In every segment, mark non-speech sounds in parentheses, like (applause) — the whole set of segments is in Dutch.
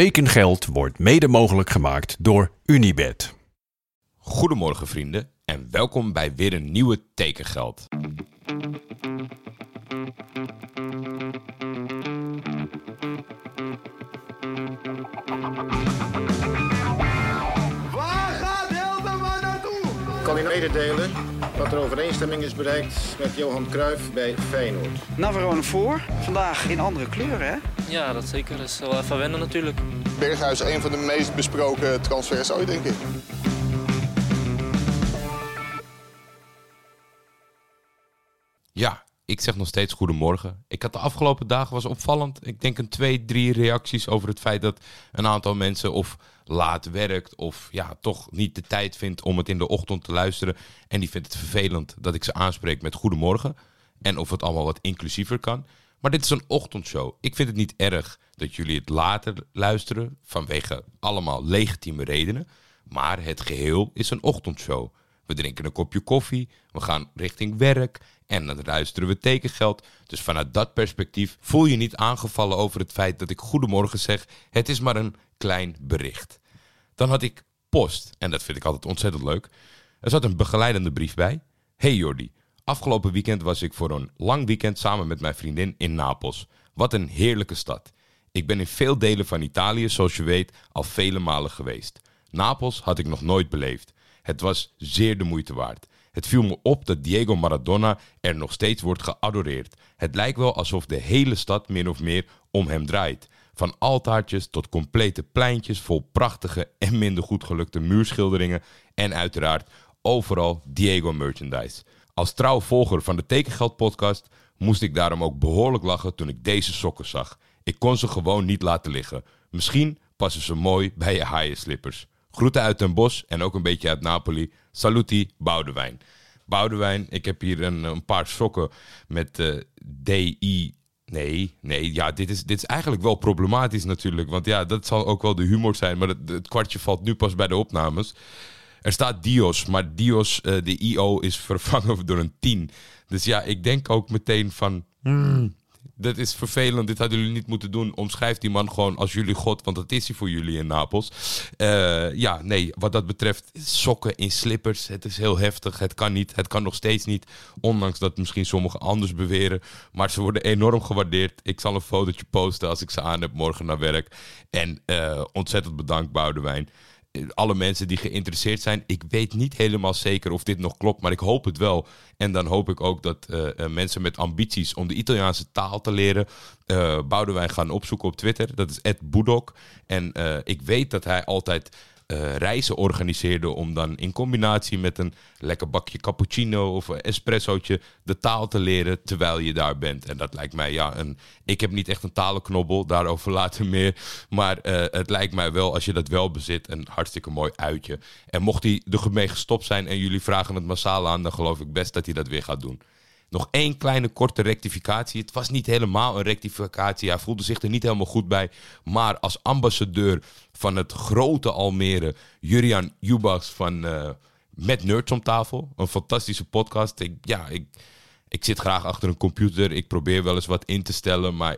Tekengeld wordt mede mogelijk gemaakt door Unibed. Goedemorgen vrienden en welkom bij weer een nieuwe Tekengeld. Waar gaat Hildeman naartoe? kan u mededelen dat er overeenstemming is bereikt met Johan Cruijff bij Feyenoord. Navarone voor. Vandaag in andere kleuren, hè? Ja, dat zeker. Dat is wel even wennen natuurlijk. Berghuis, een van de meest besproken transfers ooit, denk ik. Ik zeg nog steeds goedemorgen. Ik had de afgelopen dagen was opvallend. Ik denk een twee, drie reacties over het feit dat een aantal mensen of laat werkt of ja, toch niet de tijd vindt om het in de ochtend te luisteren. En die vindt het vervelend dat ik ze aanspreek met goedemorgen. En of het allemaal wat inclusiever kan. Maar dit is een ochtendshow. Ik vind het niet erg dat jullie het later luisteren vanwege allemaal legitieme redenen. Maar het geheel is een ochtendshow. We drinken een kopje koffie, we gaan richting werk en dan luisteren we tekengeld. Dus vanuit dat perspectief voel je niet aangevallen over het feit dat ik goedemorgen zeg. Het is maar een klein bericht. Dan had ik post en dat vind ik altijd ontzettend leuk. Er zat een begeleidende brief bij. Hey Jordi, afgelopen weekend was ik voor een lang weekend samen met mijn vriendin in Napels. Wat een heerlijke stad. Ik ben in veel delen van Italië, zoals je weet, al vele malen geweest. Napels had ik nog nooit beleefd. Het was zeer de moeite waard. Het viel me op dat Diego Maradona er nog steeds wordt geadoreerd. Het lijkt wel alsof de hele stad min of meer om hem draait. Van altaartjes tot complete pleintjes vol prachtige en minder goed gelukte muurschilderingen en uiteraard overal Diego merchandise. Als trouw volger van de Tekengeld podcast moest ik daarom ook behoorlijk lachen toen ik deze sokken zag. Ik kon ze gewoon niet laten liggen. Misschien passen ze mooi bij je haaienslippers. Groeten uit Den Bosch en ook een beetje uit Napoli. Saluti, Boudewijn. Boudewijn, ik heb hier een, een paar sokken met eh DI. Nee, nee, ja, dit is, dit is eigenlijk wel problematisch natuurlijk. Want ja, dat zal ook wel de humor zijn. Maar het, het kwartje valt nu pas bij de opnames. Er staat Dios, maar Dios, eh, de IO, is (laughs) vervangen door een 10. Dus ja, ik denk ook meteen van. hmm, dat is vervelend, dit hadden jullie niet moeten doen. Omschrijf die man gewoon als jullie God, want dat is hij voor jullie in Napels. Eh, ja, nee, wat dat betreft, sokken in slippers, het is heel heftig. Het kan niet, het kan nog steeds niet. Ondanks dat misschien sommigen anders beweren. Maar ze worden enorm gewaardeerd. Ik zal een fotootje posten als ik ze aan heb morgen naar werk. En eh, ontzettend bedankt, Boudewijn alle mensen die geïnteresseerd zijn. Ik weet niet helemaal zeker of dit nog klopt, maar ik hoop het wel. En dan hoop ik ook dat eh, eh, mensen met ambities om de Italiaanse taal te leren, eh Boudewijn gaan opzoeken op Twitter. Dat is Ed Boedok. En ik weet dat hij altijd eh, reizen organiseerde om dan in combinatie met een lekker bakje cappuccino of een espressootje de taal te leren terwijl je daar bent. En dat lijkt mij, ja, een, ik heb niet echt een talenknobbel, daarover later meer. Maar eh, het lijkt mij wel, als je dat wel bezit, een hartstikke mooi uitje. En mocht hij ermee gestopt zijn en jullie vragen het massaal aan, dan geloof ik best dat hij dat weer gaat doen. Nog één kleine korte rectificatie. Het was niet helemaal een rectificatie. Hij voelde zich er niet helemaal goed bij. Maar als ambassadeur van het grote Almere, Jurian Jubas van eh, Met Nerds om tafel. Een fantastische podcast. Ik, ja, ik, ik zit graag achter een computer. Ik probeer wel eens wat in te stellen. Maar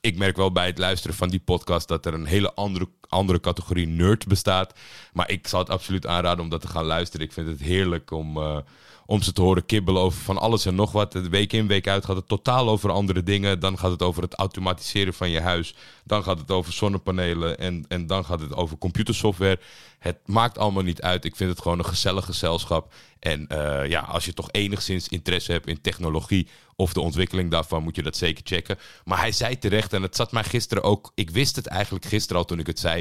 ik merk wel bij het luisteren van die podcast dat er een hele andere, andere categorie nerd bestaat. Maar ik zal het absoluut aanraden om dat te gaan luisteren. Ik vind het heerlijk om, eh, om ze te horen kibbelen over van alles en nog wat. Week in, week uit gaat het totaal over andere dingen. Dan gaat het over het automatiseren van je huis. Dan gaat het over zonnepanelen. En, en dan gaat het over computersoftware. Het maakt allemaal niet uit. Ik vind het gewoon een gezellig gezelschap. En eh, ja, als je toch enigszins interesse hebt in technologie of de ontwikkeling daarvan, moet je dat zeker checken. Maar hij zei terecht, en het zat mij gisteren ook. Ik wist het eigenlijk gisteren al toen ik het zei.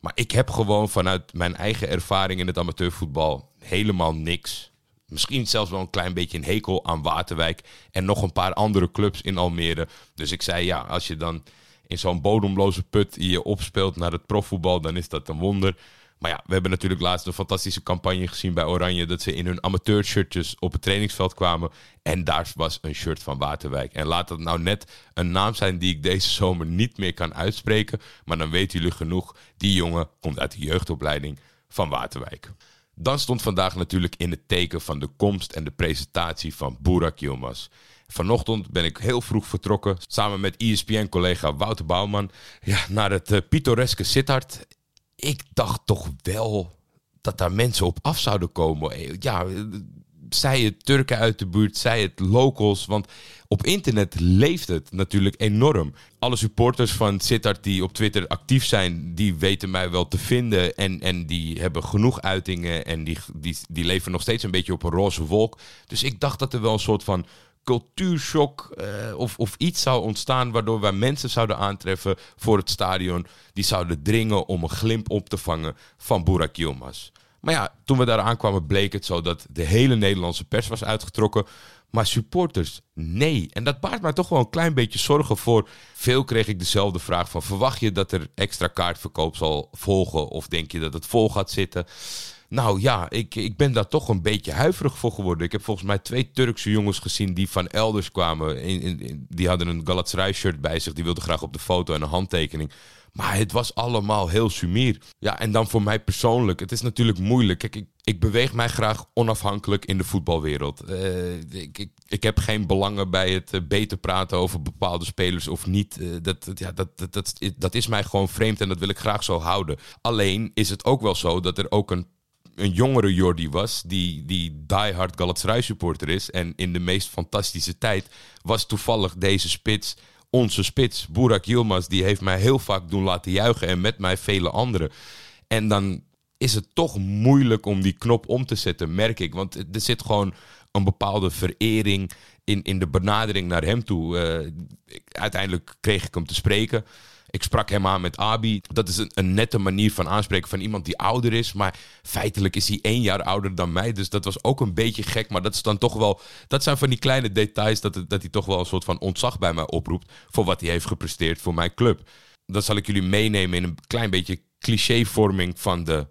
Maar ik heb gewoon vanuit mijn eigen ervaring in het amateurvoetbal helemaal niks. Misschien zelfs wel een klein beetje een hekel aan Waterwijk en nog een paar andere clubs in Almere. Dus ik zei ja, als je dan in zo'n bodemloze put je opspeelt naar het profvoetbal, dan is dat een wonder. Maar ja, we hebben natuurlijk laatst een fantastische campagne gezien bij Oranje. Dat ze in hun amateurshirtjes op het trainingsveld kwamen. En daar was een shirt van Waterwijk. En laat dat nou net een naam zijn die ik deze zomer niet meer kan uitspreken. Maar dan weten jullie genoeg. Die jongen komt uit de jeugdopleiding van Waterwijk. Dan stond vandaag natuurlijk in het teken van de komst en de presentatie van Burak Yilmaz. Vanochtend ben ik heel vroeg vertrokken samen met ESPN-collega Wouter Bouwman ja, naar het uh, pittoreske Sittard. Ik dacht toch wel dat daar mensen op af zouden komen. Ja, zij het Turken uit de buurt, zij het locals. Want op internet leeft het natuurlijk enorm. Alle supporters van Sittard die op Twitter actief zijn, die weten mij wel te vinden. En, en die hebben genoeg uitingen en die, die, die leven nog steeds een beetje op een roze wolk. Dus ik dacht dat er wel een soort van cultuurshock uh, of, of iets zou ontstaan waardoor wij mensen zouden aantreffen voor het stadion. Die zouden dringen om een glimp op te vangen van Burak Yilmaz. Maar ja, toen we daar aankwamen bleek het zo dat de hele Nederlandse pers was uitgetrokken. Maar supporters, nee. En dat baart mij toch wel een klein beetje zorgen voor. Veel kreeg ik dezelfde vraag van... verwacht je dat er extra kaartverkoop zal volgen? Of denk je dat het vol gaat zitten? Nou ja, ik, ik ben daar toch een beetje huiverig voor geworden. Ik heb volgens mij twee Turkse jongens gezien die van elders kwamen. In, in, die hadden een Galatasaray shirt bij zich. Die wilden graag op de foto en een handtekening. Maar het was allemaal heel sumier. Ja, en dan voor mij persoonlijk. Het is natuurlijk moeilijk. Kijk, ik, ik beweeg mij graag onafhankelijk in de voetbalwereld. Uh, ik, ik, ik, heb geen belangen bij het uh, beter praten over bepaalde spelers of niet. Uh, dat, ja, dat, dat, dat, dat is mij gewoon vreemd en dat wil ik graag zo houden. Alleen is het ook wel zo dat er ook een een jongere Jordi was, die, die diehard Galatasaray supporter is. En in de meest fantastische tijd was toevallig deze spits onze spits, Burak Yilmaz, die heeft mij heel vaak doen laten juichen. En met mij vele anderen. En dan is het toch moeilijk om die knop om te zetten, merk ik. Want er zit gewoon een bepaalde verering in, in de benadering naar hem toe. Uh, uiteindelijk kreeg ik hem te spreken. Ik sprak hem aan met Abi. Dat is een, een, nette manier van aanspreken van iemand die ouder is. Maar feitelijk is hij één jaar ouder dan mij. Dus dat was ook een beetje gek. Maar dat is dan toch wel. Dat zijn van die kleine details. Dat, dat hij toch wel een soort van ontzag bij mij oproept. Voor wat hij heeft gepresteerd voor mijn club. Dat zal ik jullie meenemen in een klein beetje clichévorming van de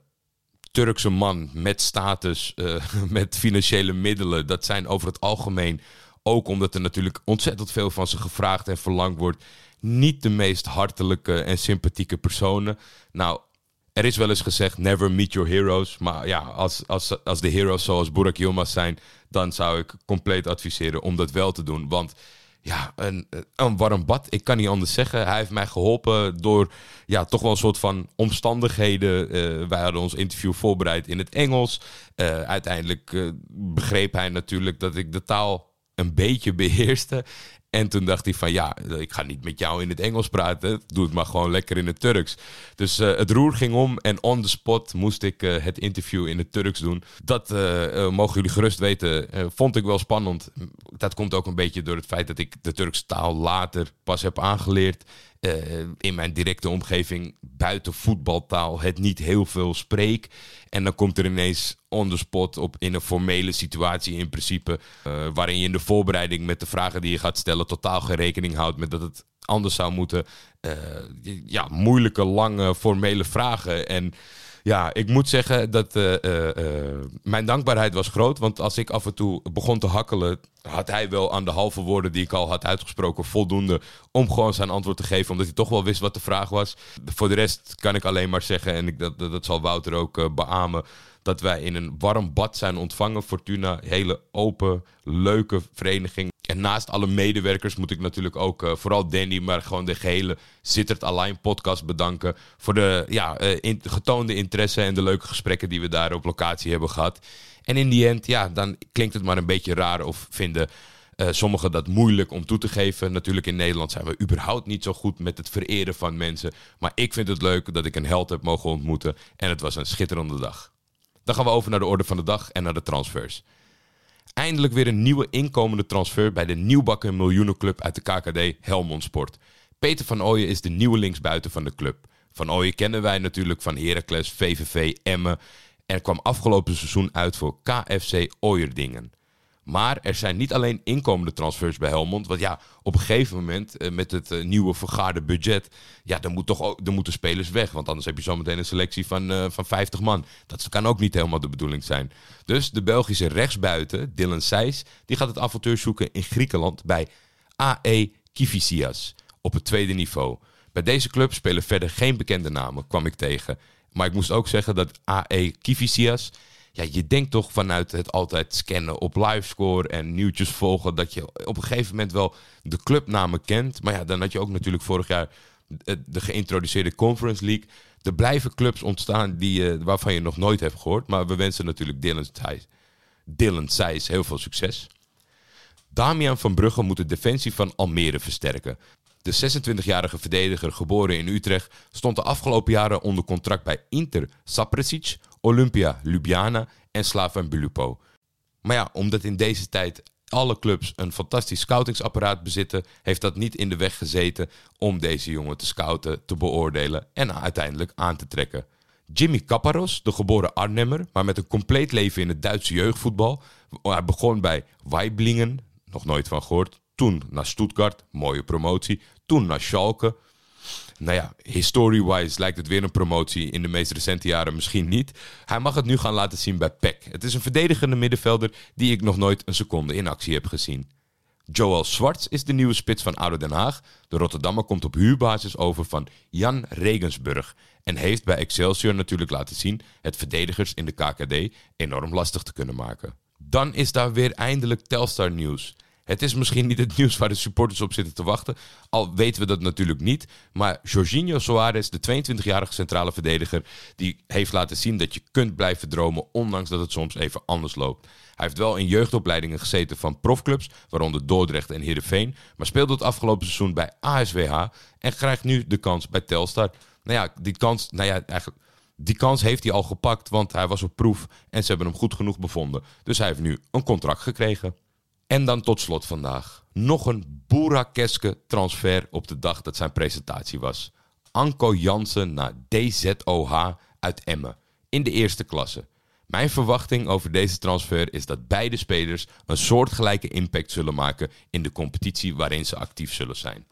Turkse man met status, uh, (laughs) met financiële middelen. Dat zijn over het algemeen. Ook omdat er natuurlijk ontzettend veel van ze gevraagd en verlangd wordt niet de meest hartelijke en sympathieke personen. Nou, er is wel eens gezegd, never meet your heroes. Maar ja, als, als, als de heroes zoals Burak Yilmaz zijn... dan zou ik compleet adviseren om dat wel te doen. Want ja, een, een warm bad, ik kan niet anders zeggen. Hij heeft mij geholpen door ja, toch wel een soort van omstandigheden. Uh, wij hadden ons interview voorbereid in het Engels. Uh, uiteindelijk uh, begreep hij natuurlijk dat ik de taal een beetje beheerste. En toen dacht hij van ja, ik ga niet met jou in het Engels praten. Doe het maar gewoon lekker in het Turks. Dus uh, het roer ging om en on the spot moest ik uh, het interview in het Turks doen. Dat uh, mogen jullie gerust weten. vond ik wel spannend. Dat komt ook een beetje door het feit dat ik de Turkse taal later pas heb aangeleerd. In mijn directe omgeving buiten voetbaltaal het niet heel veel spreek. En dan komt er ineens on the spot op in een formele situatie in principe. Uh, waarin je in de voorbereiding met de vragen die je gaat stellen totaal geen rekening houdt met dat het anders zou moeten. Uh, ja, moeilijke, lange, formele vragen. En ja, ik moet zeggen dat uh, mijn dankbaarheid was groot. Want als ik af en toe begon te hakkelen, had hij wel aan de halve woorden die ik al had uitgesproken voldoende om gewoon zijn antwoord te geven. Omdat hij toch wel wist wat de vraag was. Voor de rest kan ik alleen maar zeggen, en ik, dat, dat zal Wouter ook beamen dat wij in een warm bad zijn ontvangen. Fortuna, hele open, leuke vereniging. En naast alle medewerkers moet ik natuurlijk ook uh, vooral Danny, maar gewoon de gehele Zittert Align podcast bedanken. Voor de ja, in, getoonde interesse en de leuke gesprekken die we daar op locatie hebben gehad. En in die end, ja, dan klinkt het maar een beetje raar of vinden uh, sommigen dat moeilijk om toe te geven. Natuurlijk in Nederland zijn we überhaupt niet zo goed met het vereren van mensen. Maar ik vind het leuk dat ik een held heb mogen ontmoeten. En het was een schitterende dag. Dan gaan we over naar de orde van de dag en naar de transfers. Eindelijk weer een nieuwe inkomende transfer bij de nieuwbakken miljoenenclub uit de KKD Helmond Sport. Peter van Ooyen is de nieuwe linksbuiten van de club. Van Ooyen kennen wij natuurlijk van Heracles, VVV, Emmen. En kwam afgelopen seizoen uit voor KFC Ooyerdingen. Maar er zijn niet alleen inkomende transfers bij Helmond. Want ja, op een gegeven moment eh, met het eh, nieuwe vergaarde budget. Ja, dan, moet toch ook, moeten spelers weg. Want anders heb je zometeen een selectie van, uh, van 50 man. Dat kan ook niet helemaal de bedoeling zijn. Dus de Belgische rechtsbuiten, Dylan Seys, die gaat het avontuur zoeken in Griekenland bij AE Kifisias. Op het tweede niveau. Bij deze club spelen verder geen bekende namen, kwam ik tegen. Maar ik moest ook zeggen dat AE Kifisias ja, je denkt toch vanuit het altijd scannen op livescore en nieuwtjes volgen, dat je op een gegeven moment wel de clubnamen kent. Maar ja, dan had je ook natuurlijk vorig jaar de geïntroduceerde Conference League. Er blijven clubs ontstaan die, uh, waarvan je nog nooit hebt gehoord. Maar we wensen natuurlijk Dylan Seis, Dylan heel veel succes. Damian van Brugge moet de defensie van Almere versterken. De 26-jarige verdediger, geboren in Utrecht, stond de afgelopen jaren onder contract bij Inter Sapresic, Olympia Ljubljana en Slaven Belupo. Maar ja, omdat in deze tijd alle clubs een fantastisch scoutingsapparaat bezitten, heeft dat niet in de weg gezeten om deze jongen te scouten, te beoordelen en uiteindelijk aan te trekken. Jimmy Caparos, de geboren Arnhemmer, maar met een compleet leven in het Duitse jeugdvoetbal. Hij begon bij Weiblingen, nog nooit van gehoord. Toen naar Stuttgart, mooie promotie. Toen naar Schalke. Nou ja, history-wise lijkt het weer een promotie. In de meest recente jaren misschien niet. Hij mag het nu gaan laten zien bij PEC. Het is een verdedigende middenvelder die ik nog nooit een seconde in actie heb gezien. Joel Swartz is de nieuwe spits van Oude Den Haag. De Rotterdammer komt op huurbasis over van Jan Regensburg. En heeft bij Excelsior natuurlijk laten zien het verdedigers in de KKD enorm lastig te kunnen maken. Dan is daar weer eindelijk Telstar nieuws. Het is misschien niet het (laughs) nieuws waar de supporters op zitten te wachten. Al weten we dat natuurlijk niet. Maar Jorginho Soares, de 22-jarige centrale verdediger, die heeft laten zien dat je kunt blijven dromen, ondanks dat het soms even anders loopt. Hij heeft wel in jeugdopleidingen gezeten van profclubs, waaronder Dordrecht en Heerenveen. Maar speelde het afgelopen seizoen bij ASWH en krijgt nu de kans bij Telstar. Nou ja, die kans, nou ja, eigenlijk, die kans heeft hij al gepakt, want hij was op proef en ze hebben hem goed genoeg bevonden. Dus hij heeft nu een contract gekregen. En dan tot slot vandaag. Nog een boerakeske transfer op de dag dat zijn presentatie was. Anko Jansen naar DZOH uit Emmen. In de eerste klasse. Mijn verwachting over deze transfer is dat beide spelers een soortgelijke impact zullen maken in de competitie waarin ze actief zullen zijn.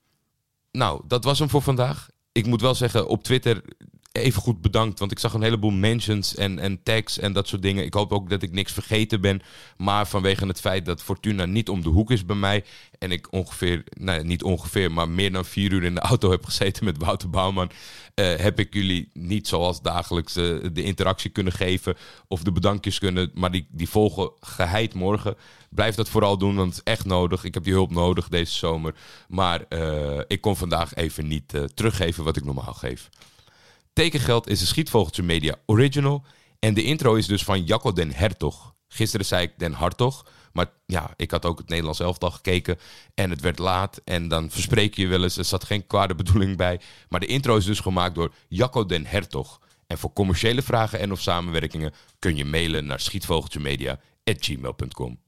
Nou, dat was hem voor vandaag. Ik moet wel zeggen, op Twitter even goed bedankt. Want ik zag een heleboel mentions en, en tags en dat soort dingen. Ik hoop ook dat ik niks vergeten ben. Maar vanwege het feit dat Fortuna niet om de hoek is bij mij. En ik ongeveer, nou niet ongeveer, maar meer dan vier uur in de auto heb gezeten met Wouter Bouwman. Uh, heb ik jullie niet zoals dagelijks uh, de interactie kunnen geven. Of de bedankjes kunnen. Maar die, die volgen geheid morgen. Blijf dat vooral doen, want het is echt nodig. Ik heb die hulp nodig deze zomer. Maar uh, ik kon vandaag even niet teruggeven wat ik normaal geef. Tekengeld is een Schietvogeltje Media original. En de intro is dus van Jacco den Hertog. Gisteren zei ik den Hartog. Maar ja, ik had ook het Nederlands elftal gekeken. En het werd laat. En dan verspreek je wel eens. Er zat geen kwade bedoeling bij. Maar de intro is dus gemaakt door Jacco den Hertog. En voor commerciële vragen en of samenwerkingen kun je mailen naar schietvogeltjemedia.gmail.com.